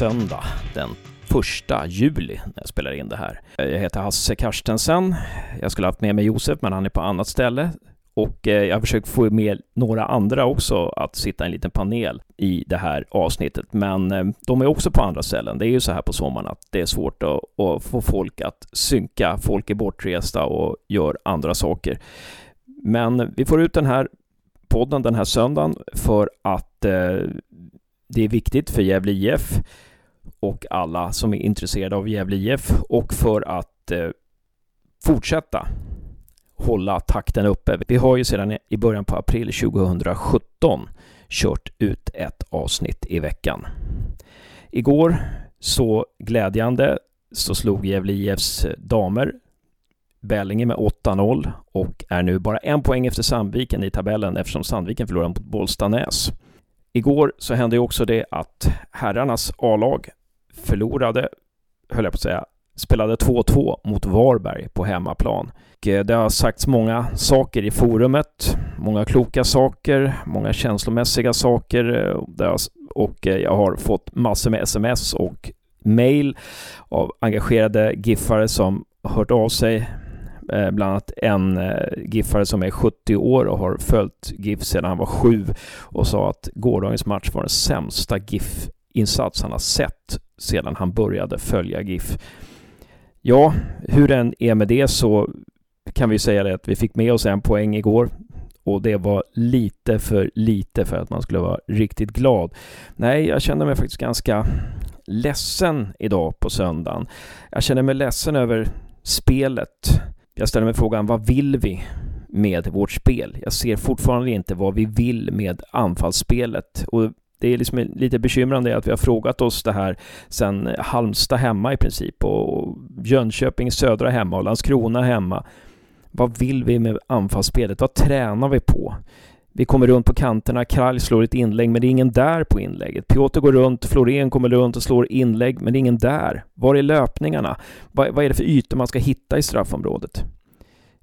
Söndag den 1 juli när jag spelar in det här. Jag heter Hasse Karstensen. Jag skulle haft med mig Josef, men han är på annat ställe. Och eh, jag har försökt få med några andra också att sitta i en liten panel i det här avsnittet. Men eh, de är också på andra ställen. Det är ju så här på sommaren att det är svårt att, att få folk att synka. Folk är bortresta och gör andra saker. Men vi får ut den här podden den här söndagen för att eh, det är viktigt för Gävle IF och alla som är intresserade av Gävle IF och för att eh, fortsätta hålla takten uppe. Vi har ju sedan i början på april 2017 kört ut ett avsnitt i veckan. Igår, så glädjande, så slog Gävle IFs damer Bällinge med 8-0 och är nu bara en poäng efter Sandviken i tabellen eftersom Sandviken förlorade mot Bollstanäs. Igår så hände ju också det att herrarnas A-lag förlorade, höll jag på att säga, spelade 2-2 mot Varberg på hemmaplan. Eh, det har sagts många saker i forumet, många kloka saker, många känslomässiga saker eh, och eh, jag har fått massor med sms och mail av engagerade giffare som hört av sig bland annat en giffare som är 70 år och har följt GIF sedan han var sju och sa att gårdagens match var den sämsta GIF insats han har sett sedan han började följa GIF. Ja, hur den är med det så kan vi säga det att vi fick med oss en poäng igår och det var lite för lite för att man skulle vara riktigt glad. Nej, jag kände mig faktiskt ganska ledsen idag på söndagen. Jag känner mig ledsen över spelet. Jag ställer mig frågan, vad vill vi med vårt spel? Jag ser fortfarande inte vad vi vill med anfallsspelet. Och det är liksom lite bekymrande att vi har frågat oss det här sedan Halmstad hemma i princip och Jönköping södra hemma och Landskrona hemma. Vad vill vi med anfallsspelet? Vad tränar vi på? Vi kommer runt på kanterna, Kralj slår ett inlägg men det är ingen där på inlägget. Piotr går runt, Florén kommer runt och slår inlägg men det är ingen där. Var är löpningarna? Vad, vad är det för ytor man ska hitta i straffområdet?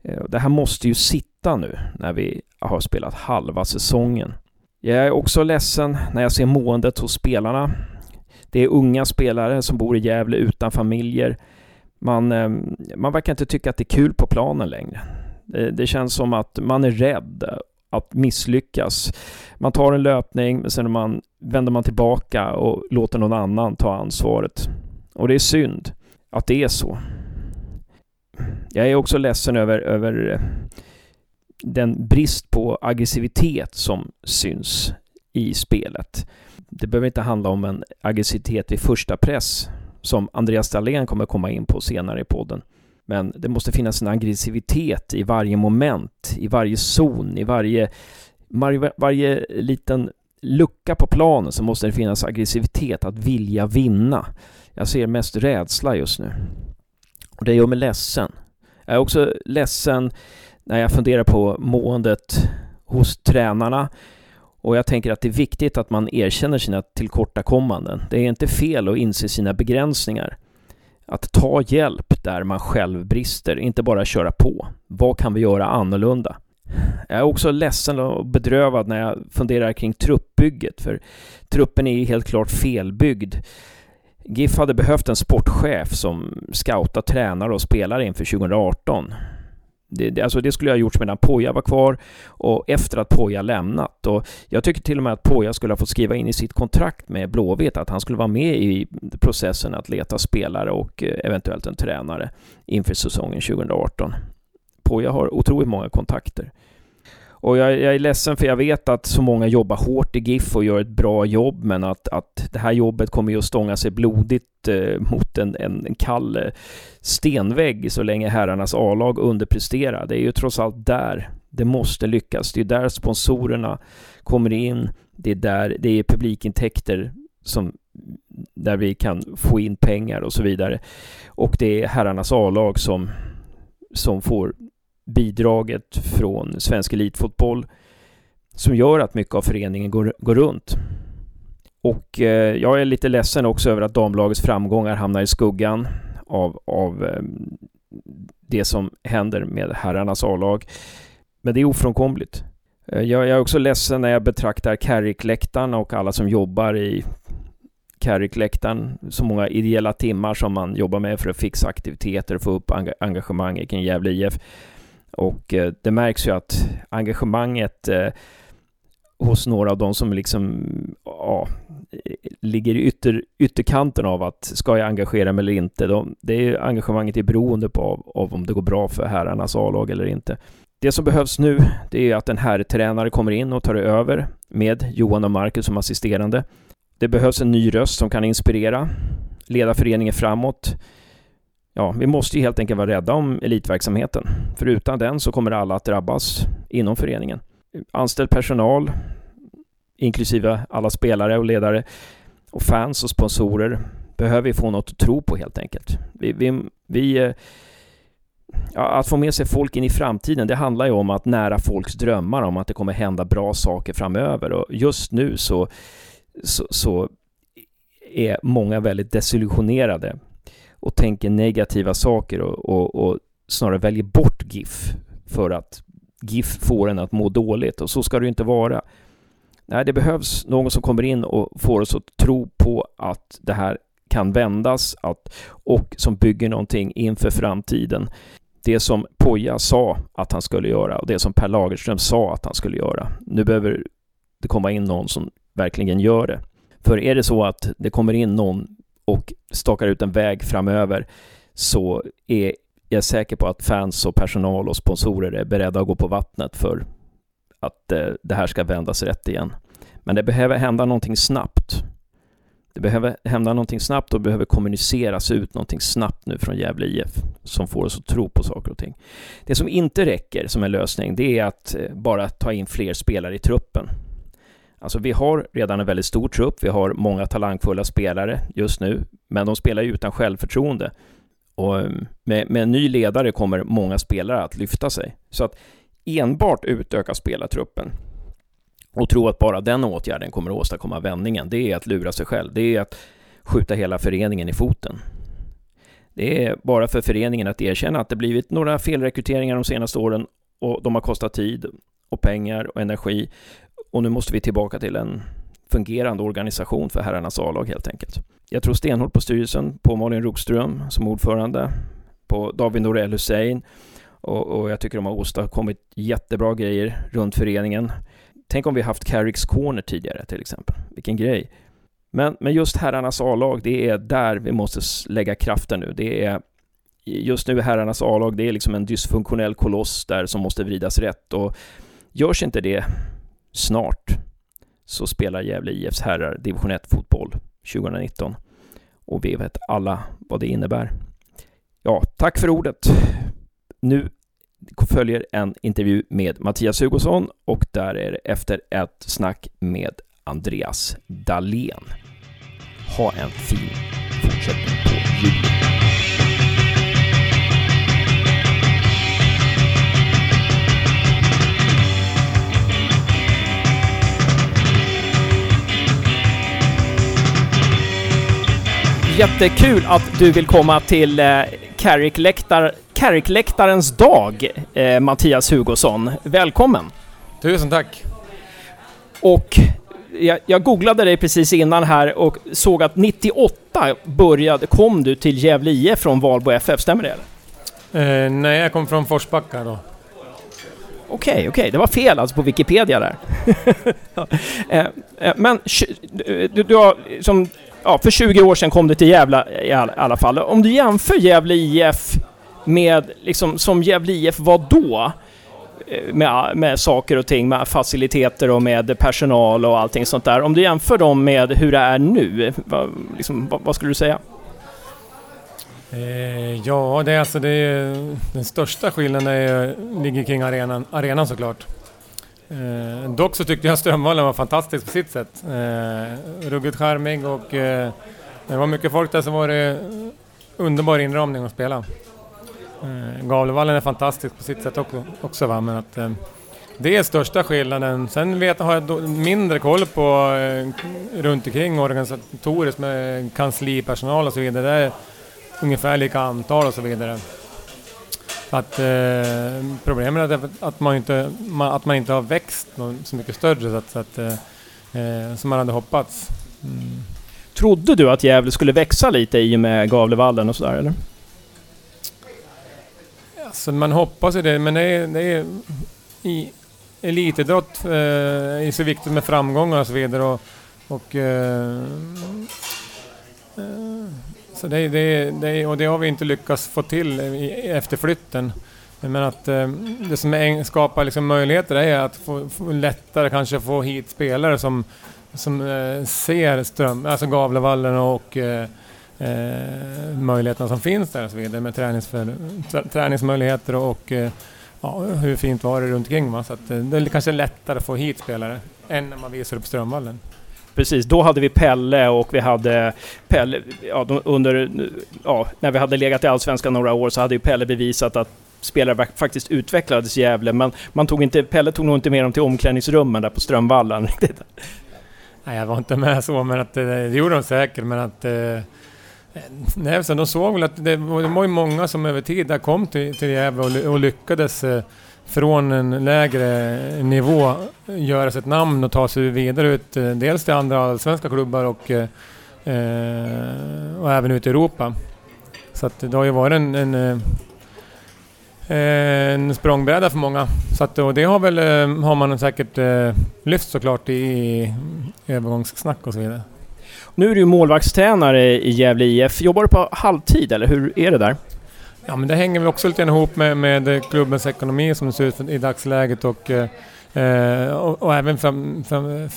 Eh, det här måste ju sitta nu när vi har spelat halva säsongen. Jag är också ledsen när jag ser måendet hos spelarna. Det är unga spelare som bor i Gävle utan familjer. Man, eh, man verkar inte tycka att det är kul på planen längre. Det känns som att man är rädd att misslyckas. Man tar en löpning, men sen man, vänder man tillbaka och låter någon annan ta ansvaret. Och det är synd att det är så. Jag är också ledsen över, över eh, den brist på aggressivitet som syns i spelet. Det behöver inte handla om en aggressivitet vid första press som Andreas Dahlén kommer komma in på senare i podden. Men det måste finnas en aggressivitet i varje moment, i varje zon, i varje, varje, varje liten lucka på planen så måste det finnas aggressivitet, att vilja vinna. Jag ser mest rädsla just nu. Och det gör mig ledsen. Jag är också ledsen när jag funderar på måendet hos tränarna och jag tänker att det är viktigt att man erkänner sina tillkortakommanden. Det är inte fel att inse sina begränsningar. Att ta hjälp där man själv brister, inte bara köra på. Vad kan vi göra annorlunda? Jag är också ledsen och bedrövad när jag funderar kring truppbygget, för truppen är ju helt klart felbyggd. GIF hade behövt en sportchef som scoutar tränare och spelare inför 2018. Det, det, alltså det skulle ha gjorts medan Poja var kvar och efter att Poja lämnat. Och jag tycker till och med att Poja skulle ha fått skriva in i sitt kontrakt med Blåvitt att han skulle vara med i processen att leta spelare och eh, eventuellt en tränare inför säsongen 2018. Poja har otroligt många kontakter. Och jag, jag, är ledsen för jag vet att så många jobbar hårt i GIF och gör ett bra jobb men att, att det här jobbet kommer ju att stånga sig blodigt eh, mot en, en, en kall eh, stenvägg så länge herrarnas A-lag underpresterar. Det är ju trots allt där det måste lyckas. Det är där sponsorerna kommer in. Det är där det är publikintäkter som där vi kan få in pengar och så vidare. Och det är herrarnas A-lag som, som får bidraget från svensk elitfotboll som gör att mycket av föreningen går, går runt. Och eh, jag är lite ledsen också över att damlagets framgångar hamnar i skuggan av, av eh, det som händer med herrarnas A-lag. Men det är ofrånkomligt. Eh, jag, jag, är också ledsen när jag betraktar Carrick-läktaren och alla som jobbar i Carrick-läktaren, så många ideella timmar som man jobbar med för att fixa aktiviteter och få upp engagemanget kring Gävle IF. Och eh, det märks ju att engagemanget eh, hos några av de som liksom, ja, ligger i ytter, ytterkanten av att ska jag engagera mig eller inte. De, det är engagemanget är beroende på av, av om det går bra för herrarnas A-lag eller inte. Det som behövs nu, det är att en herrtränare kommer in och tar över med Johan och Marcus som assisterande. Det behövs en ny röst som kan inspirera, leda föreningen framåt. Ja, vi måste ju helt enkelt vara rädda om elitverksamheten. För utan den så kommer alla att drabbas inom föreningen. Anställd personal, inklusive alla spelare och ledare och fans och sponsorer behöver få något att tro på helt enkelt. Vi, vi, vi ja, att få med sig folk in i framtiden, det handlar ju om att nära folks drömmar om att det kommer hända bra saker framöver och just nu så, så, så är många väldigt desillusionerade och tänker negativa saker och, och, och snarare väljer bort GIF för att GIF får en att må dåligt och så ska det ju inte vara. Nej, det behövs någon som kommer in och får oss att tro på att det här kan vändas att, och som bygger någonting inför framtiden. Det som Poja sa att han skulle göra och det som Per Lagerström sa att han skulle göra. Nu behöver det komma in någon som verkligen gör det. För är det så att det kommer in någon och stakar ut en väg framöver så är jag säker på att fans och personal och sponsorer är beredda att gå på vattnet för att eh, det här ska vändas rätt igen. Men det behöver hända någonting snabbt. Det behöver hända någonting snabbt och behöver kommuniceras ut någonting snabbt nu från Gävle IF som får oss att tro på saker och ting. Det som inte räcker som en lösning, det är att eh, bara ta in fler spelare i truppen. Alltså vi har redan en väldigt stor trupp, vi har många talangfulla spelare just nu, men de spelar ju utan självförtroende. Och eh, med, med en ny ledare kommer många spelare att lyfta sig. Så att enbart utöka spelartruppen och tro att bara den åtgärden kommer att åstadkomma vändningen, det är att lura sig själv. Det är att skjuta hela föreningen i foten. Det är bara för föreningen att erkänna att det blivit några felrekryteringar de senaste åren och de har kostat tid och pengar och energi och nu måste vi tillbaka till en fungerande organisation för herrarnas A-lag helt enkelt. Jag tror stenhårt på styrelsen, på Malin Rokström som ordförande, på David Norell Hussein och, och, jag tycker de har åstadkommit jättebra grejer runt föreningen. Tänk om vi haft Carricks Corner tidigare till exempel. Vilken grej. Men, men just herrarnas A-lag, det är där vi måste lägga kraften nu. Det är just nu är herrarnas A-lag, det är liksom en dysfunktionell koloss där som måste vridas rätt och görs inte det snart så spelar Gävle IFs herrar division 1-fotboll 2019 och vi vet alla vad det innebär. Ja, tack för ordet. Nu följer en intervju med Mattias Hugosson och där är det efter ett snack med Andreas Dahlén. Ha en fin fortsättning på julen. Jättekul att du vill komma till eh, Carrick-läktar Kärkläktarens dag, eh, Mattias Hugosson. Välkommen! Tusen tack! Och jag, jag, googlade dig precis innan här och såg att 98 började, kom du till Gävle IF från Valbo FF, stämmer det? Eh, nej, jag kom från Forsbacka då. Okej, okay, okej, okay. det var fel alltså på Wikipedia där. eh, eh, men du, du har som, ja, för 20 år sedan kom du till Gävle i alla fall. Om du jämför Gävle IF med, liksom, som Gävle IF var då, eh, med, med saker och ting, med faciliteter och med personal och allting sånt där. Om du jämför dem med hur det är nu, vad, liksom, vad, vad skulle du säga? Eh, ja, det är alltså det är, den största skillnaden är, ligger kring arenan, arenan såklart. Eh, dock så tyckte jag Strömvallen var fantastisk på sitt sätt. Eh, ruggigt charmig och eh, det var mycket folk där så var det underbar inramning att spela. Eh, Gavlevallen är fantastisk på sitt sätt också, också va? men att eh, det är största skillnaden. Sen vet, har jag mindre koll på eh, runt omkring organisatoriskt med kanslipersonal och så vidare. Det är ungefär lika antal och så vidare. Att, eh, problemet är att man, inte, man, att man inte har växt så mycket större så att, så att, eh, som man hade hoppats. Mm. Trodde du att Gävle skulle växa lite i och med Gavlevallen och sådär eller? Alltså man hoppas ju det, men det är, det är i elitidrott eh, är så viktigt med framgångar och så vidare. Och, och eh, eh, så det, det, det, och det har vi inte lyckats få till efter flytten. Men att eh, det som skapar liksom möjligheter är att få, få lättare kanske få hit spelare som, som eh, ser ström, alltså Gavlevallen och eh, eh, möjligheterna som finns där och så vidare med träningsför, träningsmöjligheter och eh, ja, hur fint var det runt omkring. Va? Så att, eh, det är kanske lättare att få hit spelare än när man visar upp Strömvallen. Precis, då hade vi Pelle och vi hade Pelle, ja, under, ja, när vi hade legat i Allsvenskan några år så hade ju Pelle bevisat att spelare faktiskt utvecklades i Gävle, men man tog inte, Pelle tog nog inte med dem till omklädningsrummen där på Strömvallen. Nej, jag var inte med så, men att, eh, det gjorde de säkert, men att eh, Nej, de såg väl att det, det var ju många som över tid där kom till, till Gävle och, och lyckades eh, från en lägre nivå göra sig ett namn och ta sig vidare ut, eh, dels till andra allsvenska klubbar och, eh, eh, och även ut i Europa. Så att det har ju varit en, en, eh, en språngbräda för många. Så att, och det har, väl, har man säkert lyft såklart i, i övergångssnack och så vidare. Nu är du målvaktstränare i Gävle IF. Jobbar du på halvtid eller hur är det där? Ja men det hänger väl också lite ihop med, med klubbens ekonomi som det ser ut i dagsläget och, eh, och, och, även fram, fram,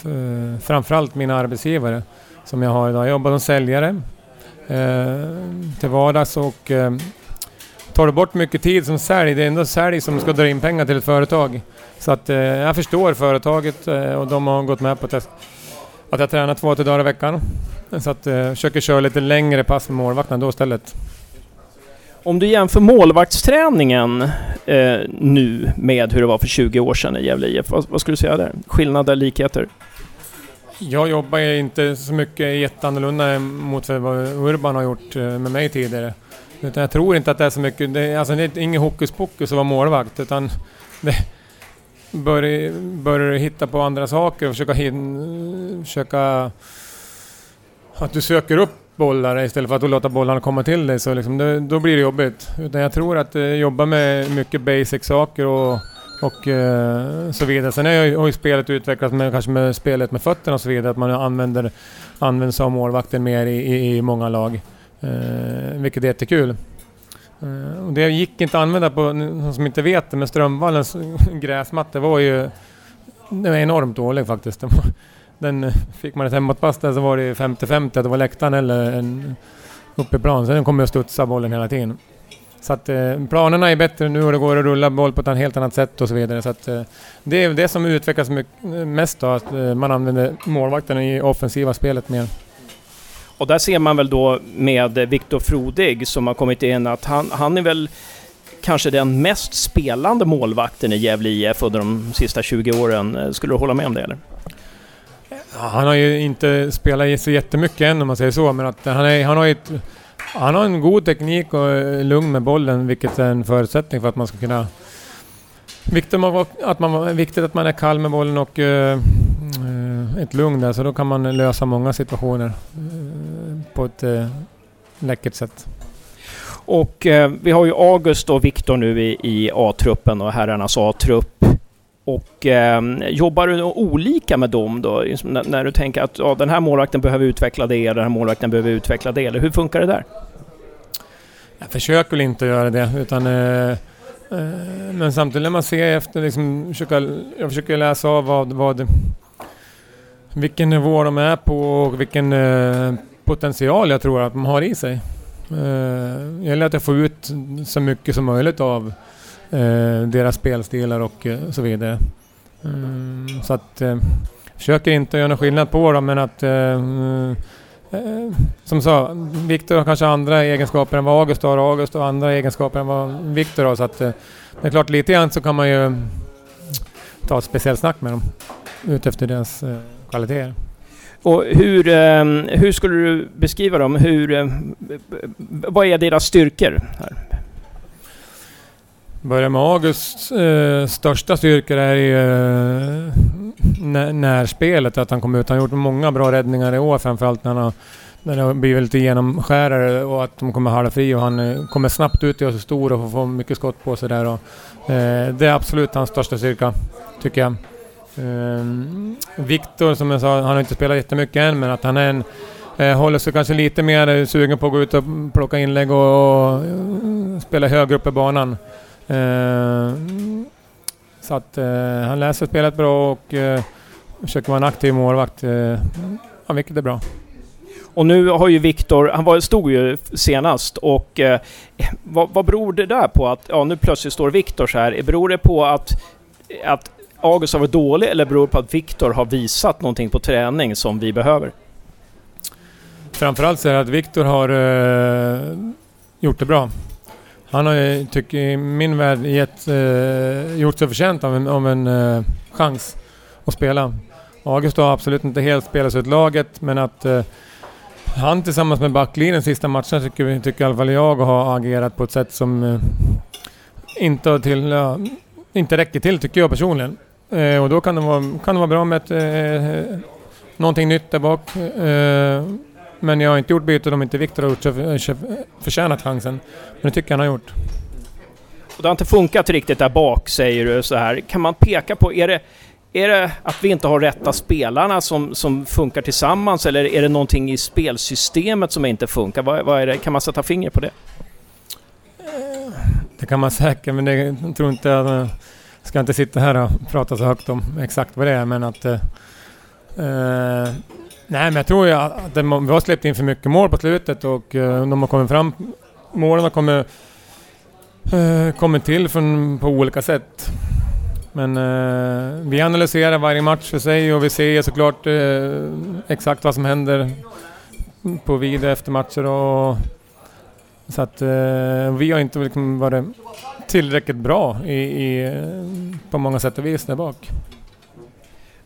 framförallt mina arbetsgivare som jag har idag. Jag jobbar som säljare eh, till vardags och eh, tar du bort mycket tid som sälj, det är ändå sälj som ska dra in pengar till ett företag. Så att eh, jag förstår företaget eh, och de har gått med på att att jag tränar två, tre dagar i veckan. Så att jag eh, försöker köra lite längre pass med målvakten då istället. Om du jämför målvaktsträningen eh, nu med hur det var för 20 år sedan i Gävle IF, vad, vad skulle du säga där? Skillnader, likheter? Jag jobbar inte så mycket jätteannorlunda mot vad Urban har gjort eh, med mig tidigare. Utan jag tror inte att det är så mycket, det, alltså det är inget hokus pokus att vara målvakt utan det, börjar, börjar hitta på andra saker och försöka, hin, försöka att du söker upp bollar istället för att låta bollarna komma till dig så liksom, det, då blir det jobbigt. Utan jag tror att eh, jobba med mycket basic saker och, och eh, så vidare. Sen är, har ju spelet utvecklats med, kanske med spelet med fötterna och så vidare, att man använder, använder sig av målvakten mer i, i, i många lag. Eh, vilket är jättekul. Eh, och det gick inte att använda på, någon som inte vet det, men Strömvallens gräsmatta var ju den var enormt dålig faktiskt. Den fick man ett hemåtpass där så var det 50-50 att det var läktaren eller en uppe i plan. Så den kommer att studsa bollen hela tiden. Så att eh, planerna är bättre nu och det går att rulla boll på ett helt annat sätt och så vidare. Så att, eh, det är det som utvecklas mest då, att eh, man använder målvakten i offensiva spelet mer. Och där ser man väl då med Viktor Frodig som har kommit in att han, han är väl kanske den mest spelande målvakten i Gävle IF under de sista 20 åren. Eh, skulle du hålla med om det eller? Han har ju inte spelat så jättemycket än om man säger så, men att han, är, han har ju ett, han har en god teknik och är lugn med bollen, vilket är en förutsättning för att man ska kunna... Viktigt att man, viktigt att man är kall med bollen och uh, ett lugn där, så då kan man lösa många situationer uh, på ett uh, läckert sätt. Och eh, vi har ju August och Viktor nu i, i A-truppen och herrarnas A-trupp. Och eh, jobbar du olika med dem då? Liksom när, du tänker att ja, den här målvakten behöver utveckla det, den här målvakten behöver utveckla det. Eller hur funkar det där? Jag försöker väl inte göra det utan eh, eh, men samtidigt när man ser efter, liksom, försöka, jag försöker läsa av vad, vad, vilken nivå de är på och vilken eh, potential jag tror att de har i sig. Eh, det gäller att jag får ut så mycket som möjligt av Eh, deras spelstilar och eh, så vidare. Mm, så att eh, försöker inte göra någon skillnad på dem men att eh, eh, som sa, Viktor har kanske andra egenskaper än vad August har och August har andra egenskaper än vad Viktor har. Så att eh, det är klart lite grann så kan man ju ta ett speciellt snack med dem utefter deras eh, kvaliteter. Och hur, eh, hur skulle du beskriva dem? Hur, eh, vad är deras styrkor? Här? Börjar med Augusts eh, största styrka är ju eh, närspelet, att han kom ut. Han har gjort många bra räddningar i år framförallt när han har när det har blivit lite genomskärare och att de kommer halva fri och han eh, kommer snabbt ut och är så stor och får mycket skott på sig där. Och, eh, det är absolut hans största styrka, tycker jag. Eh, Viktor, som jag sa, han har inte spelat jättemycket än, men att han är en eh, håller sig kanske lite mer sugen på att gå ut och plocka inlägg och, och eh, spela högre upp i banan. Eh, så att eh, han läser spelet bra och eh, försöker vara en aktiv målvakt, ja, vilket är bra. Och nu har ju Viktor, han var, stod ju senast och eh, vad, vad beror det där på att, ja nu plötsligt står Viktor så här. Beror det på att, att August har varit dålig eller beror det på att Viktor har visat någonting på träning som vi behöver? Framförallt så är det att Viktor har eh, gjort det bra. Han har ju, tycker i min värld, gett, eh, gjort sig förtjänt av en, av en eh, chans att spela. August har absolut inte helt spelat ut laget, men att eh, han tillsammans med backlinjen sista matchen tycker, tycker i alla fall jag har agerat på ett sätt som eh, inte, till, ja, inte räcker till, tycker jag personligen. Eh, och då kan det vara, kan det vara bra med ett, eh, eh någonting nytt där bak. Eh, Eh, men jag har inte gjort bytet om inte Viktor har gjort förtjänat chansen. Men det tycker jag han har gjort. Och det har inte funkat riktigt där bak säger du så här. Kan man peka på, är det, är det att vi inte har rätta spelarna som, som funkar tillsammans eller är det någonting i spelsystemet som inte funkar? Vad, vad är det? Kan man sätta finger på det? Det kan man säkert, men det, jag tror inte jag ska inte sitta här och prata så högt om exakt vad det är, men att... Eh, nej, men jag tror ju att vi har släppt in för mycket mål på slutet och eh, de har kommit fram... Målen har kommit, eh, kommit till från, på olika sätt. Men eh, vi analyserar varje match för sig och vi ser såklart eh, exakt vad som händer på video efter matcher och så att eh, vi har inte liksom varit tillräckligt bra i, i, eh, på många sätt och vis där bak.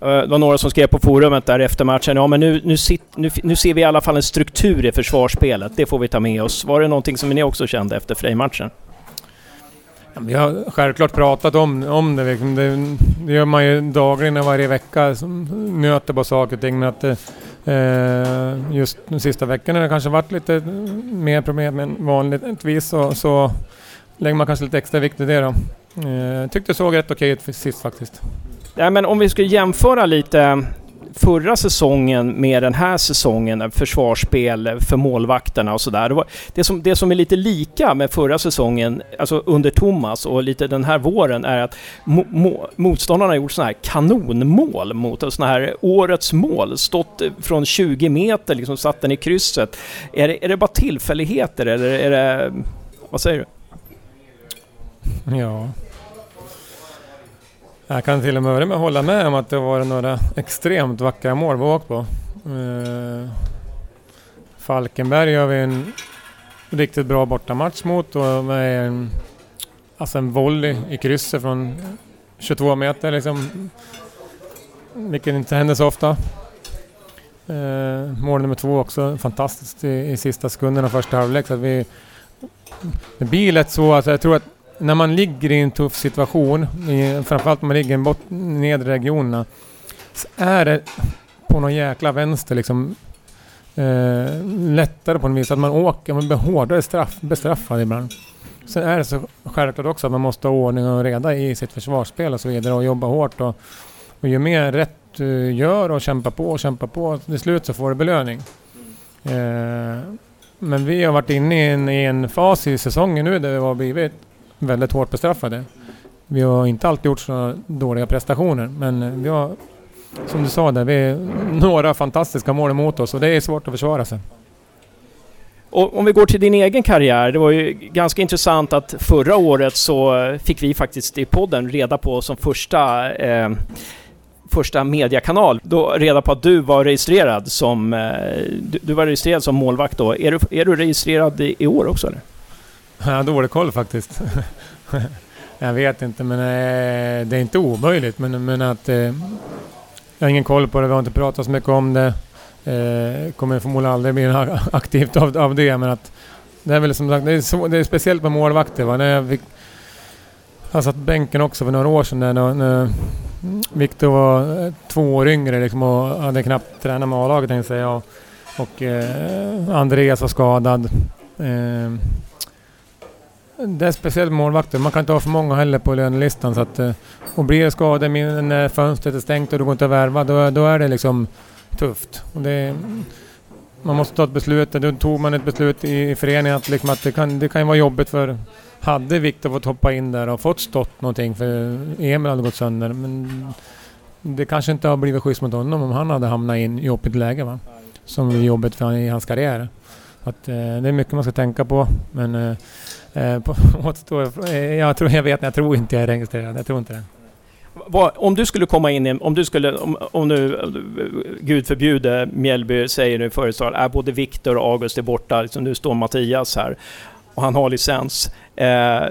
Eh, det var några som skrev på forumet där efter matchen, ja men nu, nu, sit, nu, nu ser vi i alla fall en struktur i försvarsspelet, det får vi ta med oss. Var det någonting som ni också kände efter Frej-matchen? Vi har självklart pratat om, om det, liksom. det. Det gör man ju dagligen varje vecka. Nöter på saker och ting. Men att eh, just de sista veckorna har det kanske varit lite mer problem än vanligtvis. Så, så lägger man kanske lite extra vikt i det då. Eh, tyckte det såg rätt okej ut sist faktiskt. Nej, men om vi skulle jämföra lite förra säsongen med den här säsongen, försvarsspel för målvakterna och sådär. Det som, det som är lite lika med förra säsongen, alltså under Thomas och lite den här våren, är att mo, mo, motståndarna har gjort sådana här kanonmål mot sådana här årets mål. Stått från 20 meter, liksom satt den i krysset. Är det, är det bara tillfälligheter eller är det... Vad säger du? Ja, jag kan till och med med hålla med om att det var några extremt vackra mål vi åkt på. Uh, Falkenberg gör vi en riktigt bra bortamatch mot och med en, alltså en volley i krysset från 22 meter liksom. Vilket inte händer så ofta. Uh, mål nummer två också fantastiskt i, i sista av första halvlek. Så att vi, det blir lätt så att jag tror att när man ligger i en tuff situation, i, framförallt när man ligger i bort, nedre regionerna, så är det på någon jäkla vänster liksom eh, lättare på något vis. Att man åker, man blir hårdare straff, bestraffad ibland. Sen är det så självklart också att man måste ha ordning och reda i sitt försvarsspel och så vidare och jobba hårt. Och, och ju mer rätt du gör och kämpa på och kämpa på, till slut så får du belöning. Eh, men vi har varit inne i en, i en fas i säsongen nu där vi har blivit väldigt hårt bestraffade. Vi har inte alltid gjort så dåliga prestationer, men vi har, som du sa där, vi har några fantastiska mål emot oss och det är svårt att försvara sig. Och om vi går till din egen karriär, det var ju ganska intressant att förra året så fick vi faktiskt i podden reda på som första eh, första mediakanal, då reda på att du var registrerad som, eh, du, du, var registrerad som målvakt då. Är du, är du registrerad i, i år också eller? Jag har dålig koll faktiskt. jag vet inte, men eh, det är inte omöjligt. Men, men att eh, jag har ingen koll på det, vi har inte pratat så mycket om det. Eh, kommer förmodligen aldrig bli aktivt av, av det, men att det är väl som sagt, det är, så, det är speciellt med målvakter. Va? När jag, fick, jag satt bänken också för några år sedan när, när Viktor var eh, två år yngre liksom, och hade knappt tränat med A-laget tänkte jag. säga. och eh, Andreas var skadad. Eh, det är speciellt målvakter. Man kan inte ha för många heller på lönelistan. Så att, eh, och blir det skador eh, när fönstret är stängt och du går inte att värva, då, då är det liksom tufft. Och det, man måste ta ett beslut. Då tog man ett beslut i, i föreningen att, liksom att det, kan, det kan vara jobbigt för... Hade Viktor fått hoppa in där och fått stått någonting för Emil hade gått sönder. Men det kanske inte har blivit schysst mot honom om han hade hamnat i ett jobbigt läge. Va? Som är jobbigt för i hans karriär. Att, eh, det är mycket man ska tänka på. Men eh, eh på, eh, jag, tror, jag vet jag tror inte jag är registrerad. Jag tror inte det. Om du skulle komma in i, om du skulle, om, om nu, gud förbjude, Mjällby säger nu före är både Viktor och August är borta, liksom, nu står Mattias här och han har licens. Eh,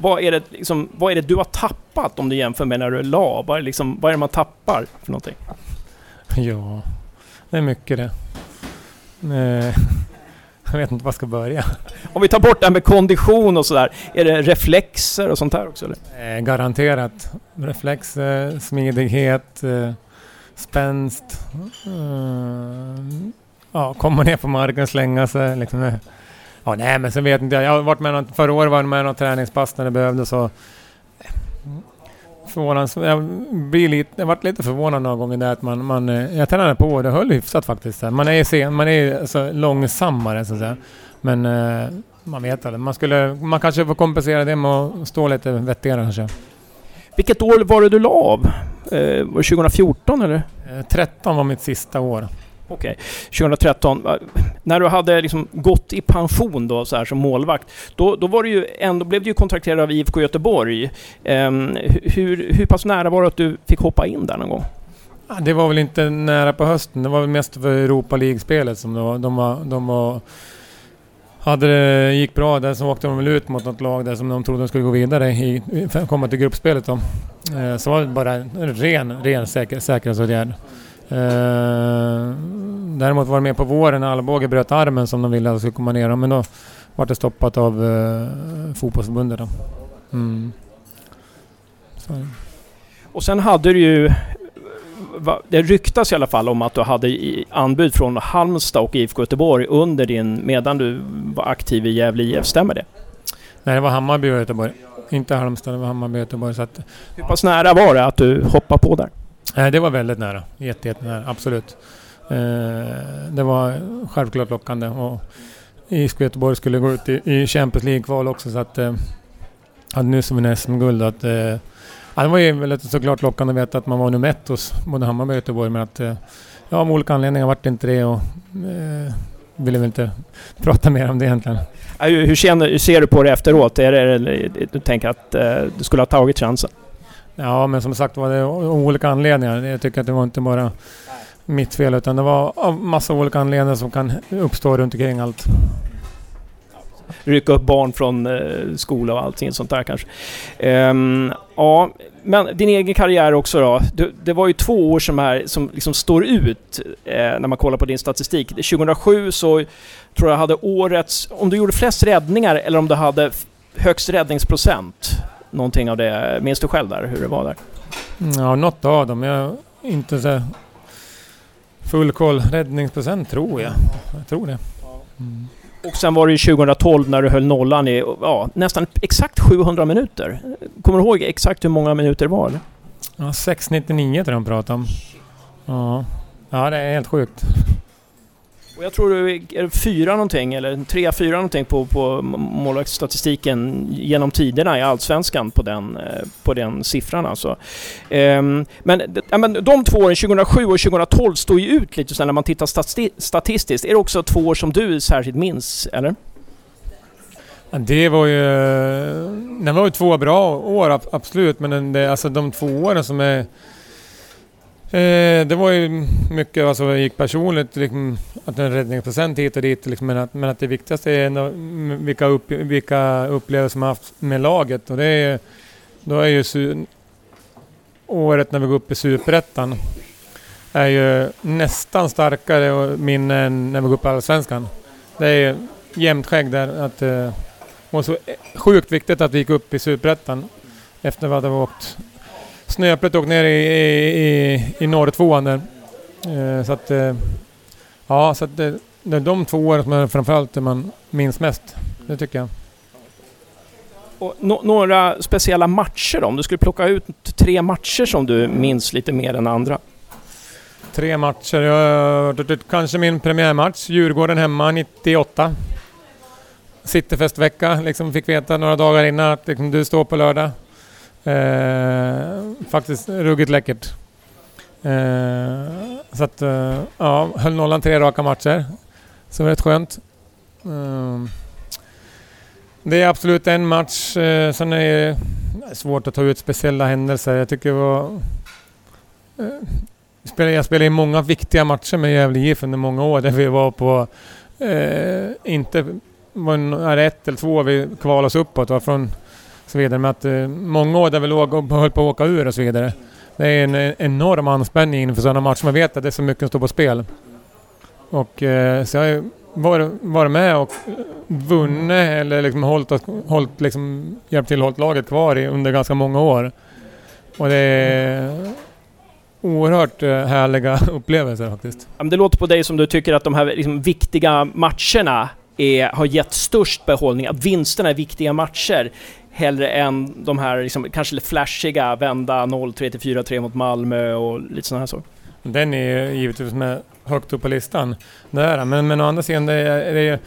vad, är det, liksom, vad är det du har tappat om du jämför med när du la? Vad är, liksom, vad är det man tappar för någonting? Ja, det är mycket det. Eh, jag vet inte var jag ska börja. Om vi tar bort det här med kondition och sådär, är det reflexer och sånt här också? Eller? Eh, garanterat. Reflexer, smidighet, eh, spänst. Eh, ja, komma ner på marken, slänga sig. Liksom. Ja, nej, men sen vet inte jag. Jag har varit med någon, förra året var jag med någon träningspass när det behövdes. Så förvånansvärt. Jag, blir lite, jag varit lite förvånad några gånger där att man, man eh, jag tränade på och det höll hyfsat faktiskt. Man är, sen, man är alltså långsammare så att säga. Men eh, man vet aldrig. Man, skulle, man kanske får kompensera det med att stå lite vettigare kanske. Vilket år var det du la av? Eh, var det 2014 eller? 13 var mitt sista år. Okej. Okay. 2013, äh, när du hade liksom gått i pension då, så här, som målvakt, då, då var du ju ändå, blev du ju kontrakterad av IFK Göteborg. Um, hur, hur pass nära var det att du fick hoppa in där någon gång? Det var väl inte nära på hösten. Det var väl mest för Europa League-spelet som de var, de var, de var hade det gick bra där så åkte de väl ut mot något lag där som de trodde de skulle gå vidare i, komma till gruppspelet då. Ehm, så var det bara en ren, ren säker, säkerhetsåtgärd. Eh, däremot var det med på våren när Alvbåge bröt armen som de ville att skulle komma ner men då var det stoppat av eh, fotbollsförbundet. Mm. Och sen hade du ju det ryktas i alla fall om att du hade anbud från Halmstad och IFK Göteborg under din, medan du var aktiv i Gävle IF, stämmer det? Nej, det var Hammarby och Göteborg. Inte Halmstad, det var Hammarby och Göteborg. Så att... Hur pass nära var det att du hoppade på där? Nej, det var väldigt nära. Jätte, jättenära, absolut. Eh, det var självklart lockande. Och IFK Göteborg skulle gå ut i, Champions League-kval också så att... Eh, att nu som en SM-guld att... Eh, ja, det var ju väldigt såklart lockande att veta att man var nummer ett hos både Hammarby och Göteborg men att... Ja, av olika anledningar vart det inte det och... Eh, ville väl inte prata mer om det egentligen. Hur, känner, hur ser du på det efteråt? Är det, du tänker att eh, du skulle ha tagit chansen? Ja, men som sagt var det olika anledningar. Jag tycker att det var inte bara mitt fel utan det var av massa olika anledningar som kan uppstå runt omkring allt. Rycka upp barn från eh, skola och allting sånt där kanske. Um, ja, men din egen karriär också då. Du, det var ju två år som, här, som liksom står ut eh, när man kollar på din statistik. 2007 så tror jag hade årets, om du gjorde flest räddningar eller om du hade högst räddningsprocent någonting av det? Minns du själv där hur det var där? Ja, något av dem. Jag inte så full koll. Räddningsprocent tror jag. Jag tror det. Mm. Och sen var det ju 2012 när du höll nollan i ja, nästan exakt 700 minuter. Kommer du ihåg exakt hur många minuter det var? Ja, 6.99 tror jag de pratade om. Ja. ja, det är helt sjukt. Och jag tror det är fyra någonting, eller tre, fyra någonting på, på målvaktsstatistiken genom tiderna i Allsvenskan på den, eh, på den siffran alltså. Ehm, men, ja, men de två åren, 2007 och 2012, står ju ut lite så när man tittar stati statistiskt. Är det också två år som du särskilt minns, eller? Det var ju... Det var ju två bra år, absolut, men det, alltså de två åren som är Eh, det var ju mycket alltså, som gick personligt, liksom, att en räddningsprocent hit och dit. Liksom, men, att, men att det viktigaste är ändå mm, vilka, upp, vilka upplevelser man haft med laget. Och det är, då är ju su, året när vi går upp i Superettan är ju nästan starkare minne än när vi går upp i Allsvenskan. Det är jämnt skägg där. Att, eh, och så eh, sjukt viktigt att vi gick upp i Superettan efter att vi hade åkt Snöplet åkte ner i, i, i norrtvåan där. Eh, så att, eh, Ja, så det, det är de två åren som är framförallt det man minns mest. Det tycker jag. Och no några speciella matcher då? Om du skulle plocka ut tre matcher som du minns lite mer än andra? Tre matcher. Jag, kanske min premiärmatch, Djurgården hemma 98. Cityfestvecka, liksom fick veta några dagar innan att liksom, du står på lördag. Eh, faktiskt ruggigt läckert. Eh, så att, eh, ja, höll nollan tre raka matcher. Så var rätt skönt. Eh, det är absolut en match. Eh, sen är det svårt att ta ut speciella händelser. Jag tycker det var... Eh, jag spelade i många viktiga matcher med Gävle IF under många år där vi var på... Eh, inte var ett eller två vi kvalade oss uppåt. Var från så vidare. Men att eh, många år där vi låg och höll på att åka ur och så vidare. Det är en enorm anspänning inför sådana matcher. Man vet att det är så mycket som står på spel. Och eh, så jag har varit, varit med och vunnit eller liksom hållit, hållit liksom, hjälpt till att hålla laget kvar i, under ganska många år. Och det är oerhört eh, härliga upplevelser faktiskt. Det låter på dig som du tycker att de här liksom, viktiga matcherna är, har gett störst behållning, att vinsterna är viktiga matcher hellre än de här liksom, kanske lite flashiga, vända 0-3 till 4-3 mot Malmö och lite sådana här saker. Den är ju givetvis med högt upp på listan. Det är men, men å andra sidan, det är, det är,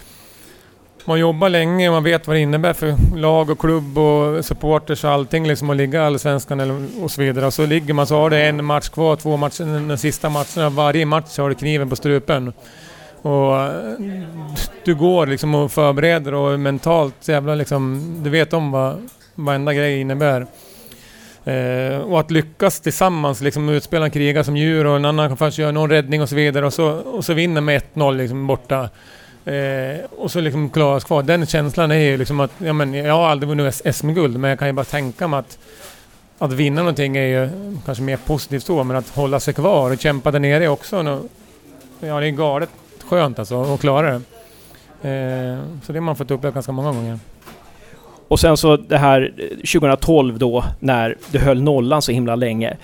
man jobbar länge och man vet vad det innebär för lag och klubb och supporters och allting liksom att ligga i Allsvenskan och så vidare. Och så ligger man så har det en match kvar, två matcher, den sista matchen, varje match har du kniven på strupen. Och eh, du går liksom och förbereder och mentalt jävla liksom, du vet om vad varenda grej innebär. Eh, och att lyckas tillsammans, liksom utspela en som djur och en annan kan först göra någon räddning och så vidare och så, och så vinner med 1-0 liksom borta. Eh, och så liksom klaras kvar. Den känslan är ju liksom att, ja men jag har aldrig vunnit SM-guld men jag kan ju bara tänka mig att att vinna någonting är ju kanske mer positivt så, men att hålla sig kvar och kämpa där nere också... Ja, det är galet skönt alltså att klara det. Eh, så det har man fått uppleva ganska många gånger. Och sen så det här eh, 2012 då, när du höll nollan så himla länge.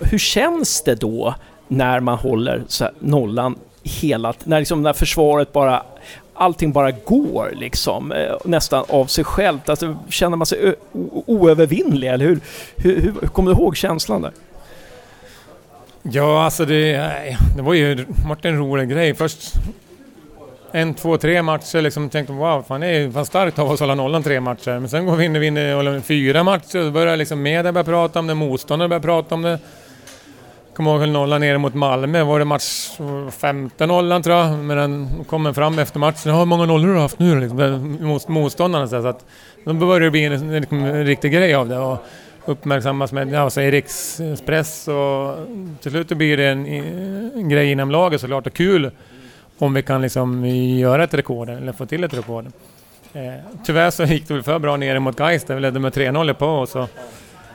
Hur känns det då när man håller nollan hela... När, liksom, när försvaret bara... Allting bara går liksom, eh, nästan av sig självt. Alltså, känner man sig oövervinnlig, eller hur? Hur, hur? hur kommer du ihåg känslan där? Ja, alltså det, det var ju varit en rolig grej. Först en, två, tre matcher liksom tänkte wow, fan det är fan starkt av oss att hålla nollan tre matcher. Men sen går vi in och vinner fyra matcher och börjar liksom media börja prata om det, motståndare börjar prata om det. Kommer ihåg höll nollan nere mot Malmö, var det match 15 nollan tror jag, men den kommer fram efter matchen. Hur många nollor har du haft nu liksom? Motståndarna så att då börjar det bli en, en, en riktig grej av det. Och, uppmärksammas med ja, så rikspress och till slut blir det en, en grej inom laget såklart och kul om vi kan liksom göra ett rekord eller få till ett rekord. Eh, tyvärr så gick det väl för bra nere mot Gais där vi ledde med 3-0 på och så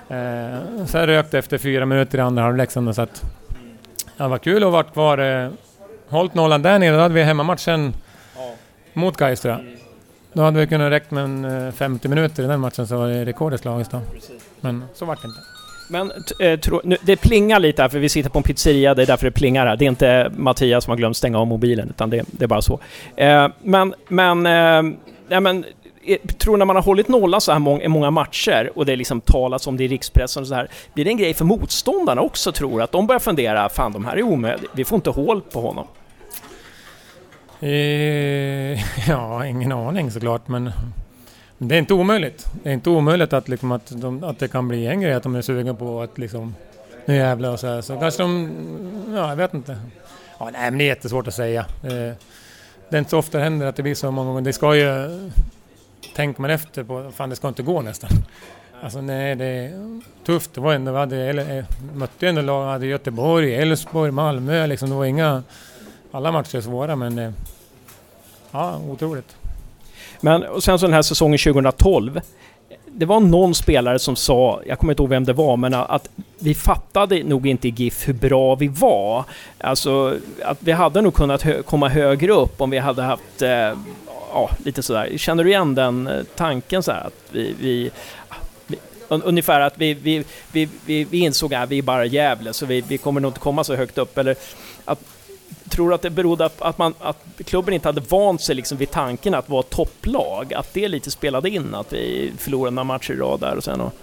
eh, sen rökte efter fyra minuter i andra halvlek så att ja, det var kul att vara kvar. Eh, hållit nollan där nere, då hade vi hemmamatchen mot Gais tror jag. Då hade vi kunnat räcka med 50 eh, minuter i den matchen så var det rekord i slaget då. Men så vart det inte. Men äh, tro, nu, det plingar lite här för vi sitter på en pizzeria, det är därför det plingar här. Det är inte Mattias som har glömt stänga av mobilen, utan det, det är bara så. Eh, men, men, eh, ja, men eh, tror när man har hållit nolla så här många, många matcher och det liksom talas om det i rikspressen och så här, blir det en grej för motståndarna också tror Att de börjar fundera, fan de här är omöjliga, vi får inte hål på honom. Eh, ja, ingen aning såklart, men det är inte omöjligt. Det är inte omöjligt att, liksom, att, de, att det kan bli en grej, att de är sugna på att liksom, nu jävlar och så här. Så kanske de, ja jag vet inte. Ja, nej, men det är jättesvårt att säga. Det, det är inte så ofta det händer att det blir så många gånger. Det ska ju, tänker man efter på, fan det ska inte gå nästan. Alltså nej, det är tufft. Det var ändå, vi hade, eh, mötte ändå lag, hade Göteborg, Elfsborg, Malmö liksom. Det var inga, alla matcher är svåra men eh, ja, otroligt. Men och sen så den här säsongen 2012. Det var någon spelare som sa, jag kommer inte ihåg vem det var, men att vi fattade nog inte i GIF hur bra vi var. Alltså, att vi hade nog kunnat hö komma högre upp om vi hade haft, eh, ja, lite sådär. Känner du igen den eh, tanken så här, att vi, vi Ungefär att vi, vi, vi, vi, vi insåg att vi är bara Gävle, så vi, vi kommer nog inte komma så högt upp. Eller att tror du att det berodde på att, man, att klubben inte hade vant sig liksom vid tanken att vara topplag? Att det lite spelade in? Att vi förlorade några matcher i rad där och sen och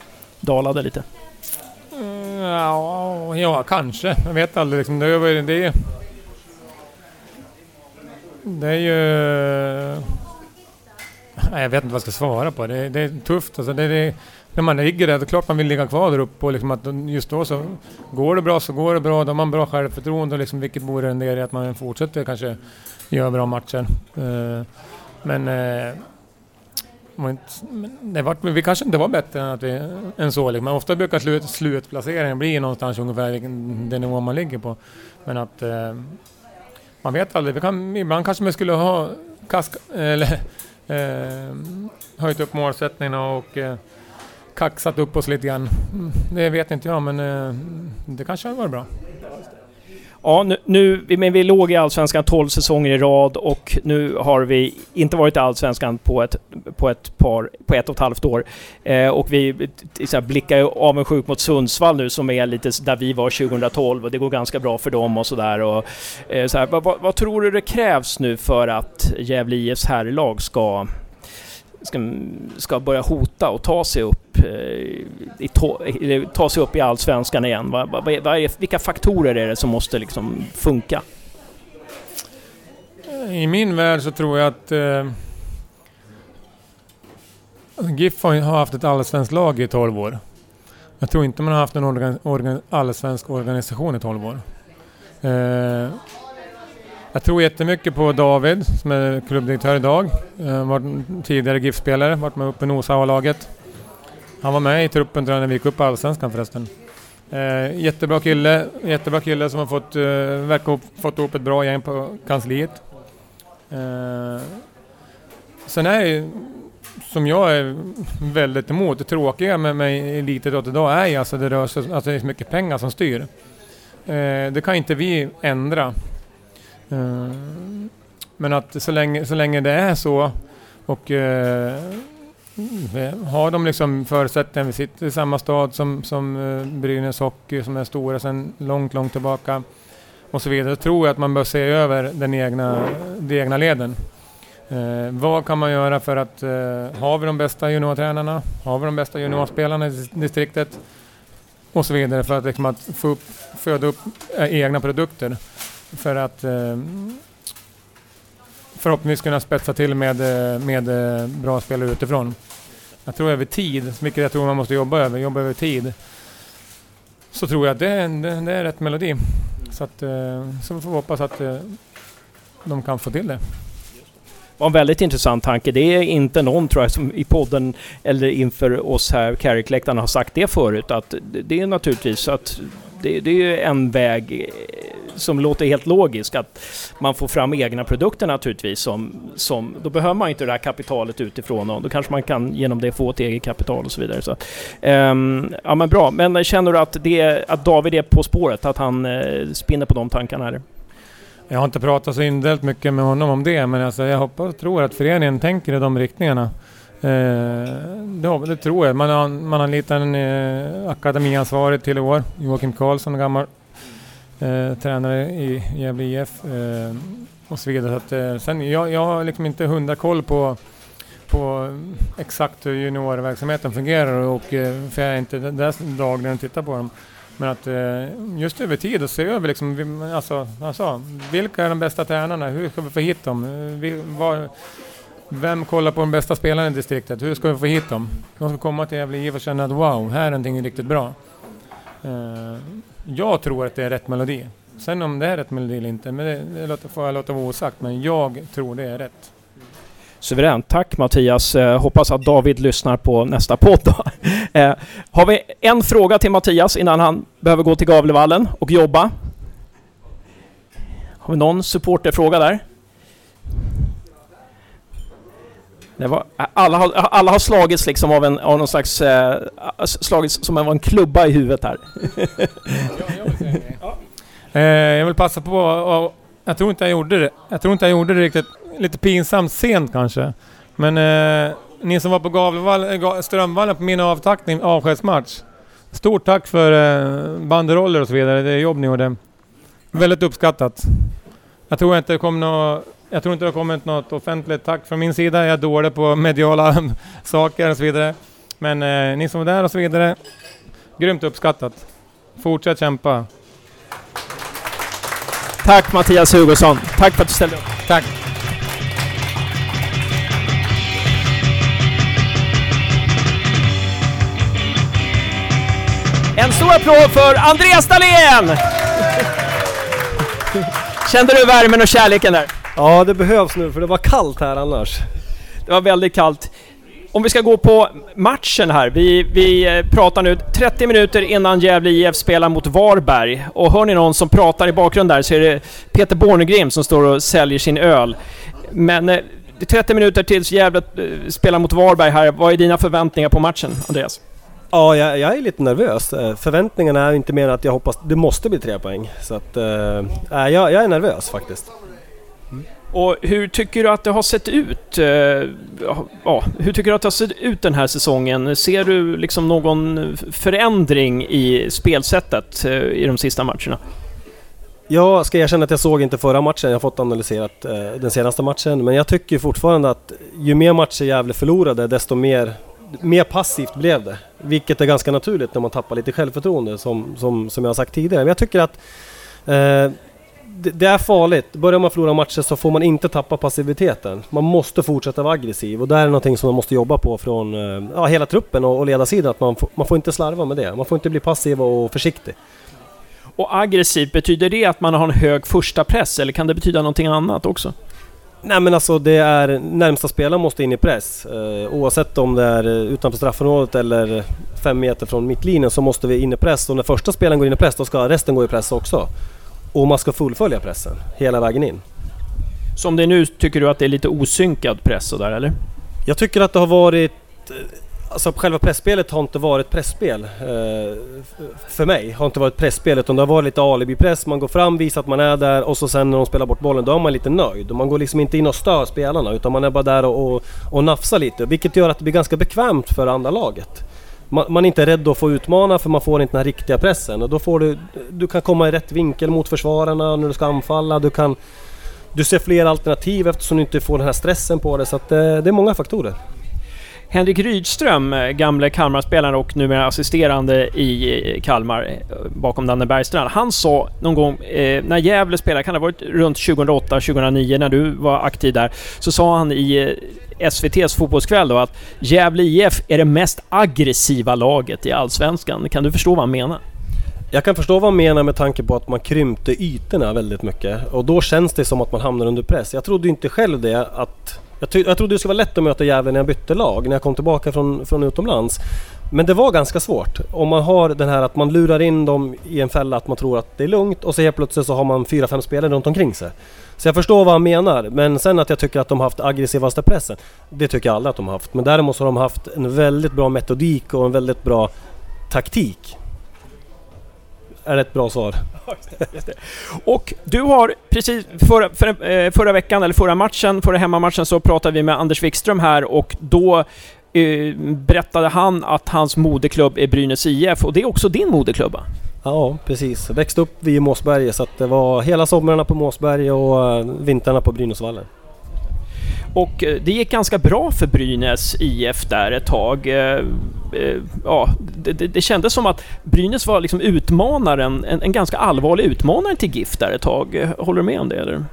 dalade lite? Mm, ja, ja, kanske. Jag vet aldrig. Liksom. Det, är, det, det är ju... Jag vet inte vad jag ska svara på. Det, det är tufft. Alltså, det, det, när man ligger där, det är klart man vill ligga kvar där uppe och liksom att just då så går det bra så går det bra. Då har man bra självförtroende och liksom vilket borde rendera i att man fortsätter kanske göra bra matcher. Uh, men uh, det var, vi kanske inte var bättre än, att vi, än så. Liksom. Men ofta brukar slut, slutplaceringen bli någonstans ungefär den nivå man ligger på. Men att uh, man vet aldrig. Vi kan, ibland kanske man skulle ha kask, eller, Eh, höjt upp målsättningarna och eh, kaxat upp oss lite grann. Mm, det vet inte jag, men eh, det kanske hade varit bra. Ja, nu, nu, men vi låg i Allsvenskan 12 säsonger i rad och nu har vi inte varit i Allsvenskan på ett, på ett, par, på ett och ett halvt år. Eh, och vi så blickar ju avundsjukt mot Sundsvall nu som är lite där vi var 2012 och det går ganska bra för dem och sådär. Eh, så vad, vad, tror du det krävs nu för att Gävle IFs herrlag ska ska, ska börja hota och ta sig upp, eh, i to, ta sig upp i Allsvenskan igen? Va, va, va, vilka faktorer är det som måste liksom funka? I min värld så tror jag att eh, GIF har haft ett allsvenskt lag i 12 år. Jag tror inte man har haft en organ, organ, allsvensk organisation i 12 år. Eh, jag tror jättemycket på David som är klubbdirektör idag. Eh, uh, var tidigare GIF-spelare, varit med uppe i Nosa-laget. Han var med i truppen tror jag när vi gick upp i Allsvenskan förresten. Eh, jättebra kille, jättebra kille som har fått, eh, verkar fått ihop ett bra gäng på kansliet. Sen är det som jag är väldigt emot, det tråkiga med, med elitidrott idag är ju alltså det rör sig, alltså det är så mycket pengar som styr. det kan inte vi ändra. Eh, men att så länge, så länge det är så och eh, eh, har de liksom förutsättningar, vi sitter i samma stad som, som eh, Brynäs Hockey som är stora sedan långt, långt tillbaka och så vidare. Då tror jag att man bör se över den egna, de egna leden. Eh, vad kan man göra för att, eh, har vi de bästa juniortränarna? Har vi de bästa juniorspelarna i distriktet? Och så vidare för att, liksom, att få upp, föda upp egna produkter för att eh, förhoppningsvis kunna spetsa till med, eh, med eh, bra spelare utifrån. Jag tror över tid, mycket jag tror man måste jobba över, jobba över tid, så tror jag att det är, det, det är rätt melodi. Så, att, så vi får hoppas att de kan få till det var en väldigt intressant tanke. Det är inte någon tror jag som i podden eller inför oss här, Carrick-läktarna, har sagt det förut. Att det är naturligtvis att det, det är en väg eh, som låter helt logisk att man får fram egna produkter naturligtvis. Som, som, då behöver man inte det här kapitalet utifrån och då kanske man kan genom det få ett eget kapital och så vidare. Så, um, ja men bra, men känner du att, det, att David är på spåret? Att han uh, spinner på de tankarna? Här? Jag har inte pratat så indellt mycket med honom om det, men alltså jag hoppas och tror att föreningen tänker i de riktningarna. Eh, det, det, tror jag. Man har, man har anlitat en eh, akademiansvarig till i år, Joakim Karlsson, gammal eh, tränare i Gävle IF eh, och så vidare. Så att, eh, sen, jag, jag har liksom inte hundra koll på, på exakt hur juniorverksamheten fungerar och eh, för jag är inte där dagligen och tittar på dem. Men att eh, just över tid och se över liksom, alltså, alltså, vilka är de bästa tränarna? Hur ska vi få hit dem? Eh, vi, var, vem kollar på de bästa spelarna i distriktet? Hur ska vi få hit dem? De ska komma till Gävle IF och känna att wow, här är någonting riktigt bra. Uh, jag tror att det är rätt melodi. Sen om det är rätt melodi eller inte, men det, det får jag låta vara osagt. Men jag tror det är rätt. Suveränt. Tack Mattias. Eh, hoppas att David lyssnar på nästa podd. eh, har vi en fråga till Mattias innan han behöver gå till Gavlevallen och jobba? Har vi någon supporterfråga där? Det var, alla, har, alla har slagits liksom av, en, av någon slags... Eh, slagits som av en klubba i huvudet här. eh, jag vill passa på och, Jag tror inte jag gjorde det. Jag tror inte jag gjorde det riktigt. Lite pinsamt sent kanske. Men eh, ni som var på Gavlevall, eh, Strömvallen på min avtackning, avskedsmatch. Stort tack för eh, banderoller och så vidare. Det jobb ni gjorde. Väldigt uppskattat. Jag tror inte det kommer något jag tror inte det har kommit något offentligt tack från min sida. Jag är dålig på mediala saker och så vidare. Men eh, ni som var där och så vidare, grymt uppskattat. Fortsätt kämpa. Tack Mattias Hugosson. Tack för att du ställde upp. Tack. En stor applåd för Andreas Dahlén! Kände du värmen och kärleken där? Ja, det behövs nu för det var kallt här annars. Det var väldigt kallt. Om vi ska gå på matchen här. Vi, vi eh, pratar nu 30 minuter innan Gävle IF spelar mot Varberg. Och hör ni någon som pratar i bakgrunden där så är det Peter Bornegrim som står och säljer sin öl. Men 30 eh, minuter tills Gävle eh, spelar mot Varberg här. Vad är dina förväntningar på matchen, Andreas? Ja, jag, jag, är lite nervös. Förväntningarna är inte mer att jag hoppas det måste bli tre poäng. Så att, äh, jag, jag är nervös faktiskt. Och hur tycker du att det har sett ut? Eh, ja, hur tycker du att det har sett ut den här säsongen? Ser du liksom någon förändring i spelsättet eh, i de sista matcherna? Jag ska erkänna att jag såg inte förra matchen, jag har fått analyserat eh, den senaste matchen. Men jag tycker fortfarande att ju mer matcher Gävle förlorade, desto mer, mer passivt blev det. Vilket är ganska naturligt när man tappar lite självförtroende, som, som, som jag har sagt tidigare. Men jag tycker att eh, det, är farligt. Börjar man förlora matcher så får man inte tappa passiviteten. Man måste fortsätta vara aggressiv och det är någonting som man måste jobba på från eh, ja, hela truppen och, och ledarsidan. Att man, får, man får inte slarva med det. Man får inte bli passiv och försiktig. Och aggressiv, betyder det att man har en hög första press eller kan det betyda någonting annat också? Nej men alltså det är närmsta spelaren måste in i press. Eh, oavsett om det är utanför straffområdet eller fem meter från mittlinjen så måste vi in i press och när första spelaren går in i press då ska resten gå i press också. Och man ska fullfölja pressen hela vägen in. Som det är nu, tycker du att det är lite osynkad press sådär eller? Jag tycker att det har varit... Alltså själva pressspelet har inte varit pressspel eh, för mig. Har inte varit pressspel utan det har varit lite alibi-press. Man går fram, visar att man är där och så sen när de spelar bort bollen då är man lite nöjd. Man går liksom inte in och stör spelarna utan man är bara där och, och, och nafsar lite. Vilket gör att det blir ganska bekvämt för andra laget man, man, är inte rädd att få utmana för man får inte den här riktiga pressen. Och då får du, du kan komma i rätt vinkel mot försvararna när du ska anfalla. Du, kan, du ser fler alternativ eftersom du inte får den här stressen på dig. Så att det, det är många faktorer. Henrik Rydström, eh, gamle Kalmarspelaren och numera assisterande i eh, Kalmar eh, bakom Danne Bergstrand. Han sa någon gång eh, när Gävle spelade, kan det ha varit runt 2008-2009 när du var aktiv där, så sa han i SVTs Fotbollskväll då att Gävle IF är det mest aggressiva laget i Allsvenskan. Kan du förstå vad han menar? Jag kan förstå vad han menar med tanke på att man krympte ytorna väldigt mycket och då känns det som att man hamnar under press. Jag trodde inte själv det att... Jag, jag trodde det skulle vara lätt att möta Gävle när jag bytte lag, när jag kom tillbaka från, från utomlands. Men det var ganska svårt. Om man har den här att man lurar in dem i en fälla att man tror att det är lugnt och så helt plötsligt så har man fyra, fem spelare runt omkring sig. Så jag förstår vad han menar. Men sen att jag tycker att de har haft aggressivaste pressen. Det tycker jag alla att de har haft. Men däremot så har de haft en väldigt bra metodik och en väldigt bra taktik. Är det ett bra svar? Och du har precis förra, för, eh, förra veckan, eller förra matchen, förra hemmamatchen, så pratade vi med Anders Wikström här och då eh, berättade han att hans moderklubb är Brynäs IF och det är också din moderklubb Ja, precis. Växte upp vid Måsberget så att det var hela somrarna på Måsberg och eh, vintrarna på Brynäsvallen. Och eh, det gick ganska bra för Brynäs IF där ett tag. Eh, eh, ja, det, det, det kändes som att Brynäs var liksom utmanaren, en, en ganska allvarlig utmanare till GIF där ett tag. Håller du med om det eller?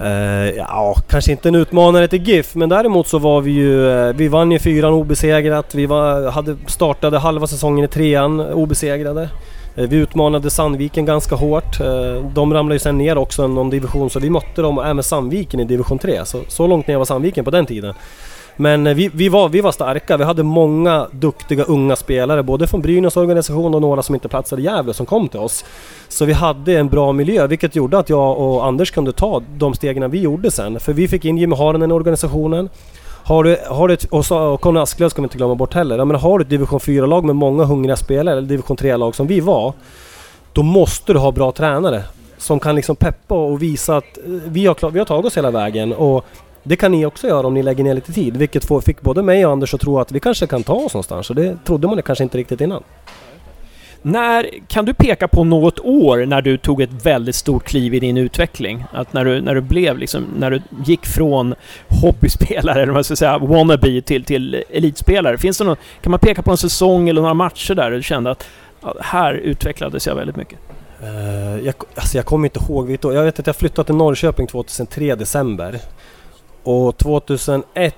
Uh, ja, kanske inte en utmanare till GIF, men däremot så var vi ju... Vi vann ju fyran obesegrat. Vi var, hade startade halva säsongen i trean obesegrade. Eh, vi utmanade Sandviken ganska hårt. Eh, de ramlade ju sen ner också någon division så vi mötte dem även Sandviken i division 3. Så, så långt ner var Sandviken på den tiden. Men eh, vi, vi, var, vi var starka. Vi hade många duktiga unga spelare, både från Brynäs organisation och några som inte platsade i Gävle som kom till oss. Så vi hade en bra miljö, vilket gjorde att jag och Anders kunde ta de stegen vi gjorde sen. För vi fick in Jimmy Haranen i organisationen. Har du, har du ett, och, så, och Conny Asklöv ska vi inte glömma bort heller. Men har du ett division 4-lag med många hungriga spelare, eller division 3-lag som vi var. Då måste du ha bra tränare. Som kan liksom peppa och visa att eh, vi har, vi har tagit oss hela vägen. Och det kan ni också göra om ni lägger ner lite tid. Vilket fick både mig och Anders att tro att vi kanske kan ta oss någonstans. Och det trodde man kanske inte riktigt innan. När, kan du peka på något år när du tog ett väldigt stort kliv i din utveckling? Att när du, när du blev liksom, när du gick från hobbyspelare, eller vad man ska säga, wannabe till, till elitspelare. Finns det någon, kan man peka på en säsong eller några matcher där du kände att ja, här utvecklades jag väldigt mycket? Uh, jag, alltså jag kommer inte ihåg vilket år. Jag vet att jag flyttade till Norrköping 2003 december. Och 2001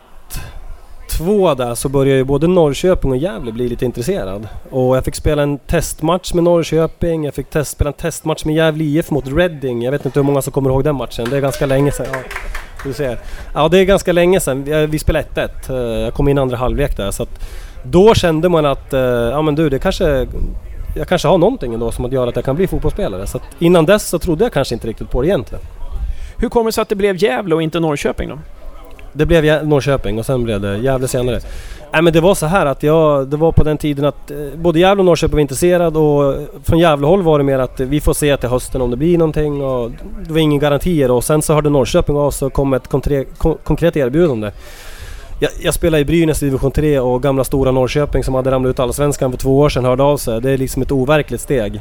två där så började ju både Norrköping och Gävle bli lite intresserad. Och jag fick spela en testmatch med Norrköping, jag fick test, spela en testmatch med Gävle IF mot Reading. Jag vet inte hur många som kommer ihåg den matchen, det är ganska länge sedan. Ja, du ser. Ja, det är ganska länge sedan. Vi, vi spelade 1-1. Eh, jag kom in andra halvlek där så att då kände man att, eh, ja men du det kanske jag kanske har någonting ändå som att göra att jag kan bli fotbollsspelare. Så innan dess så trodde jag kanske inte riktigt på det egentligen. Hur kommer det sig att det blev Gävle och inte Norrköping då? Det blev Norrköping och sen blev det Gävle senare. Nej men det var så här att jag, det var på den tiden att eh, både Gävle och Norrköping var intresserade och från Gävlehåll var det mer att vi får se till hösten om det blir någonting och det var inga garantier och sen så hörde Norrköping av sig och kom ett konkret erbjudande. Jag, jag spelade i Brynäs i division 3 och gamla stora Norrköping som hade ramlat ut allsvenskan för två år sedan hörde av sig. Det är liksom ett overkligt steg.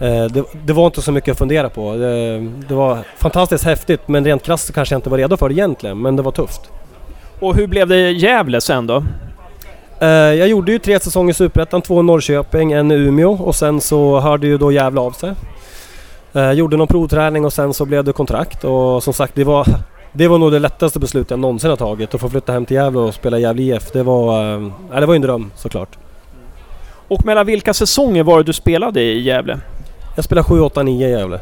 Eh, det, det, var inte så mycket att fundera på. Det, det var fantastiskt häftigt men rent krasst kanske jag inte var redo för det egentligen. Men det var tufft. Och hur blev det Gävle sen då? Eh, jag gjorde ju tre säsonger i Superettan, två i Norrköping, en i Umeå och sen så hörde ju då Gävle av sig. Eh, gjorde någon provträning och sen så blev det kontrakt och som sagt det var, det var nog det lättaste beslutet jag någonsin har tagit. Att få flytta hem till Gävle och spela Gävle IF. Det var, äh, det var en dröm såklart. Och mellan vilka säsonger var det du spelade i Gävle? Jag spelar 7, 8, 9 i Gävle.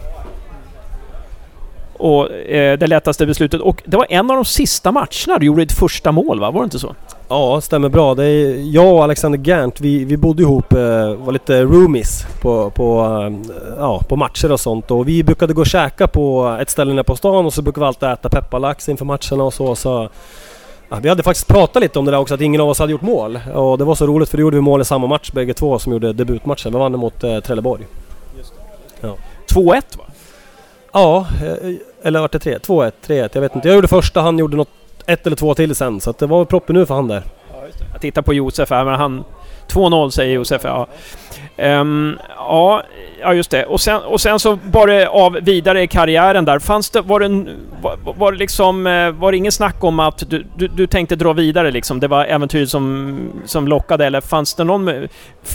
Och eh, det lättaste beslutet. Och det var en av de sista matcherna du gjorde ditt första mål va? Var det inte så? Ja, stämmer bra. Det är, jag och Alexander Gant, vi, vi bodde ihop, eh, var lite roomies på, på, eh, ja, på matcher och sånt. Och vi brukade gå och käka på ett ställe nere på stan och så brukade vi alltid äta pepparlax inför matcherna och så. så ja, vi hade faktiskt pratat lite om det där också, att ingen av oss hade gjort mål. Och det var så roligt för då gjorde vi mål i samma match bägge två som gjorde debutmatchen. Vi vann mot eh, Trelleborg. Ja. 2-1 va? Ja, eh, eller vart det 3? 2-1, 3-1, jag vet inte. Jag gjorde första, han gjorde något ett eller två till sen. Så att det var proppen nu för han där. Jag tittar på Josef här, men han... 2-0 säger Josef, ja. Um, ja, ja, just det. Och sen, och sen så var det av vidare i karriären där. Fanns det, var det, var, var det liksom, eh, var det ingen snack om att du, du, du, tänkte dra vidare liksom? Det var äventyret som, som lockade eller fanns det någon,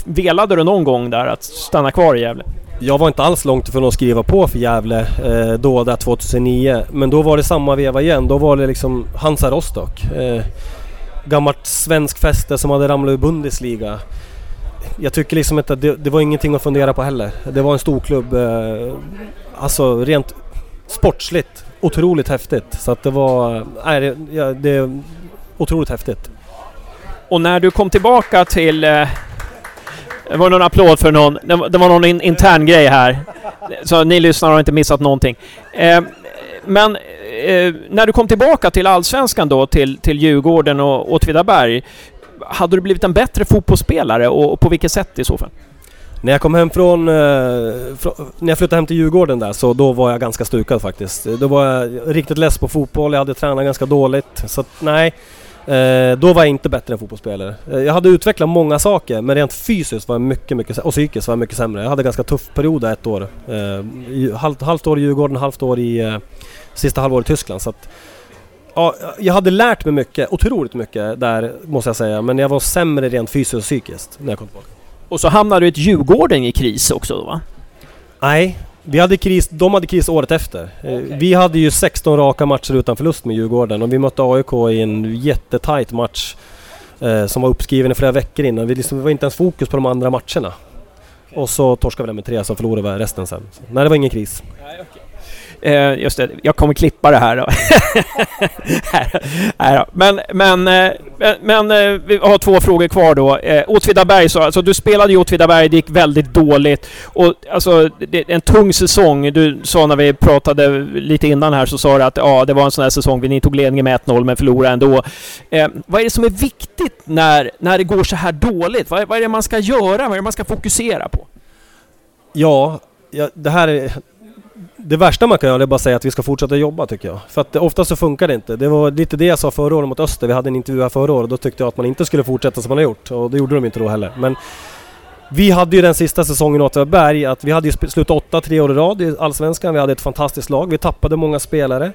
velade du någon gång där att stanna kvar i Gävle? Jag var inte alls långt ifrån att skriva på för Gävle eh, då, där 2009. Men då var det samma veva igen. Då var det liksom Hansa Rostock. Eh, gammalt svensk fäste som hade ramlat ur Bundesliga. Jag tycker liksom inte att det, det, var ingenting att fundera på heller. Det var en stor klubb. Eh, alltså rent sportsligt otroligt häftigt. Så att det var... Eh, nej, det, ja, det är otroligt häftigt. Och när du kom tillbaka till eh, det var någon applåd för någon. Det var någon in, intern grej här. Så ni lyssnare har inte missat någonting. Eh, men eh, när du kom tillbaka till Allsvenskan då, till, till Djurgården och Åtvidaberg. Hade du blivit en bättre fotbollsspelare och, och på vilket sätt i så fall? När jag kom hem från, eh, från, När jag flyttade hem till Djurgården där så då var jag ganska stukad faktiskt. Då var jag riktigt less på fotboll, jag hade tränat ganska dåligt. Så att, nej, Eh, då var jag inte bättre än fotbollsspelare. Eh, jag hade utvecklat många saker men rent fysiskt var jag mycket, mycket och psykiskt var jag mycket sämre. Jag hade ganska tuff period ett år. Eh, halvt, halvt år i Djurgården, halvt år i eh, sista halvåret i Tyskland. Så att, ja, jag hade lärt mig mycket, otroligt mycket där måste jag säga. Men jag var sämre rent fysiskt och psykiskt när jag kom tillbaka. Och så hamnade du i ett Djurgården i kris också då va? Nej, vi hade kris, de hade kris året efter. Okay. Vi hade ju 16 raka matcher utan förlust med Djurgården och vi mötte AIK i en jättetajt match eh, som var uppskriven i flera veckor innan. Vi liksom, var inte ens fokus på de andra matcherna. Och så torskade vi den med tre, så förlorade vi resten sen. nej, det var ingen kris. Nej, okay. Eh, just det, jag kommer klippa det här då. här, då. Men, men, eh, men eh, vi har två frågor kvar då. Eh, Åtvidaberg så, alltså du spelade i Åtvidaberg, det gick väldigt dåligt. Och alltså, det, en tung säsong. Du sa när vi pratade lite innan här så sa du att ja, det var en sån här säsong, ni tog ledningen med 1-0 men förlorade ändå. Eh, vad är det som är viktigt när, när det går så här dåligt? Vad, vad är det man ska göra? Vad är det man ska fokusera på? Ja, ja det här är det värsta man kan göra är bara att säga att vi ska fortsätta jobba tycker jag. För att ofta så funkar det inte. Det var lite det jag sa förra året mot Öster. Vi hade en intervju här förra året och då tyckte jag att man inte skulle fortsätta som man har gjort. Och det gjorde de inte då heller. Men Vi hade ju den sista säsongen i Åtvidaberg att vi hade ju slutat åtta tre år i rad i Allsvenskan. Vi hade ett fantastiskt lag. Vi tappade många spelare.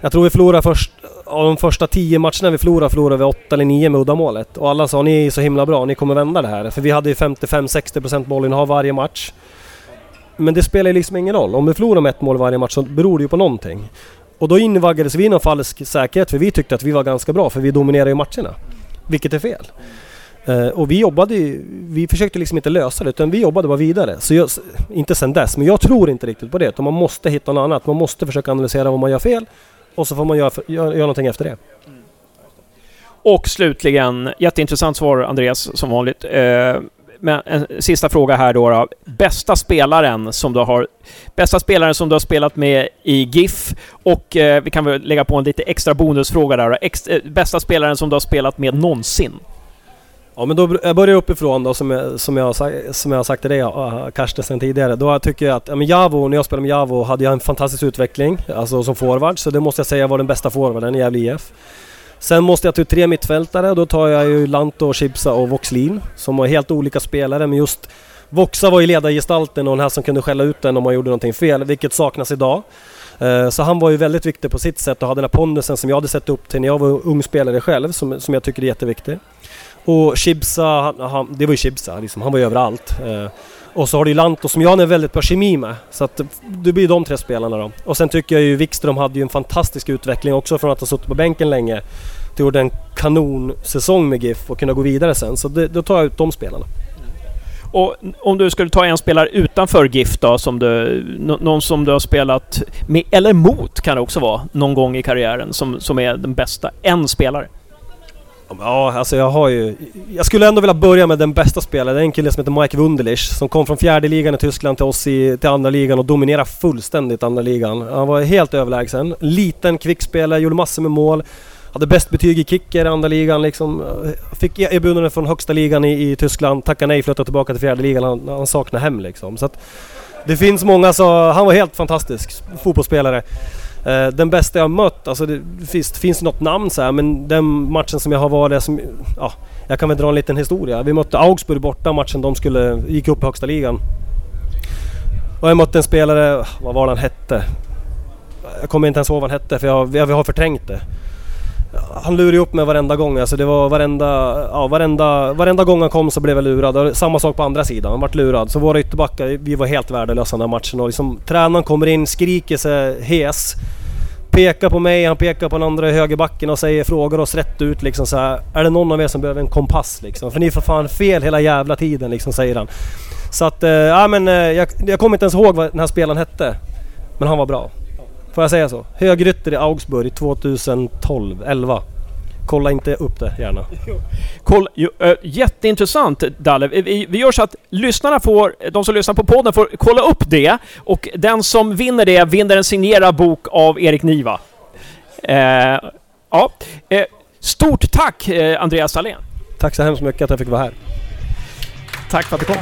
Jag tror vi förlorade först, av de första tio matcherna vi förlorade, förlorade vi åtta eller nio med uddamålet. Och alla sa ni är så himla bra, ni kommer vända det här. För vi hade ju 55-60% bollinnehav varje match. Men det spelar ju liksom ingen roll. Om vi förlorar med ett mål varje match så beror det ju på någonting. Och då invaggades vi i någon falsk säkerhet för vi tyckte att vi var ganska bra för vi dominerade ju matcherna. Vilket är fel. Uh, och vi jobbade ju, vi försökte liksom inte lösa det utan vi jobbade bara vidare. Så jag, inte sen dess, men jag tror inte riktigt på det. Utan man måste hitta något annat. Man måste försöka analysera vad man gör fel och så får man göra, göra, göra någonting efter det. Och slutligen, jätteintressant svar Andreas, som vanligt. Uh, men en sista fråga här då, då. Bästa spelaren som du har... Bästa spelaren som du har spelat med i GIF och eh, vi kan väl lägga på en lite extra bonusfråga där då. Ex, eh, bästa spelaren som du har spelat med någonsin? Ja men då jag börjar uppifrån då som jag, som jag, som jag har sagt till dig eh, Karsten sen tidigare. Då tycker jag att, ja, men Javo, när jag spelade med Javo hade jag en fantastisk utveckling. Alltså som forward. Så det måste jag säga var den bästa forwarden i Gävle IF. Sen måste jag ta ut tre mittfältare. Då tar jag ju Lanto, Chibsa och Voxlin. Som var helt olika spelare men just Voxa var ju ledargestalten och den här som kunde skälla ut den om man gjorde någonting fel, vilket saknas idag. Eh, så han var ju väldigt viktig på sitt sätt och hade den här pondusen som jag hade sett upp till när jag var ung spelare själv, som, som jag tycker är jätteviktig. Och Chibsa, han, han, det var ju Chibsa, liksom, han var ju överallt. Eh, och så har du ju Lanto som jag har en väldigt bra kemi med. Så att det blir de tre spelarna då. Och sen tycker jag ju Wikström hade ju en fantastisk utveckling också från att ha suttit på bänken länge. Till gjorde en kanonsäsong med GIF och kunna gå vidare sen. Så det, då tar jag ut de spelarna. Och om du skulle ta en spelare utanför GIF då, som du, någon som du har spelat med, eller mot kan det också vara, någon gång i karriären, som, som är den bästa. En spelare. Ja, alltså jag har ju... Jag skulle ändå vilja börja med den bästa spelaren. Det är en kille som heter Mike Wunderlich som kom från fjärde ligan i Tyskland till oss i, till andra ligan och dominerade fullständigt andra ligan. Han var helt överlägsen. Liten, kvick spelare, gjorde massor med mål. Hade bäst betyg i kicker i andra ligan liksom. Eh, fick e- erbjudande från högsta ligan i, i Tyskland. Tackade nej, flyttade tillbaka till fjärde ligan. Han, han saknade hem liksom. Så att, det finns många så... Han var helt fantastisk fotbollsspelare. Eh, den bästa jag mött, alltså det finns, finns något namn så här, men den matchen som jag har varit som... Ja, jag kan väl dra en liten historia. Vi mötte Augsburg borta matchen de skulle, gick upp i högsta ligan. Och jag mötte en spelare, vad var han hette? Jag kommer inte ens ihåg vad han hette för jag, jag, jag har förträngt det. Han lurade upp mig varenda gång. Alltså det var varenda, ja, varenda, varenda gång han kom så blev jag lurad. Och samma sak på andra sidan. Han vart lurad. Så våra ytterbackar, vi var helt värdelösa den här matchen. Och liksom, tränaren kommer in, skriker sig hes. Pekar på mig, han pekar på den andra högerbacken och säger, frågar oss rätt ut liksom så här, Är det någon av er som behöver en kompass liksom? För ni är för fan fel hela jävla tiden liksom, säger han. Så att, äh, ja men äh, jag, jag kommer inte ens ihåg vad den här spelaren hette. Men han var bra. Får jag säga så? Högrytter i Augsburg 2012, 11. Kolla inte upp det gärna. Kolla, ju, äh, jätteintressant Dalle. Vi, vi, gör så att lyssnarna får, de som lyssnar på podden får kolla upp det och den som vinner det vinner en signerad bok av Erik Niva. Eh, ja. Eh, stort tack eh, Andreas Salén. Tack så hemskt mycket att jag fick vara här. Tack för att du kom.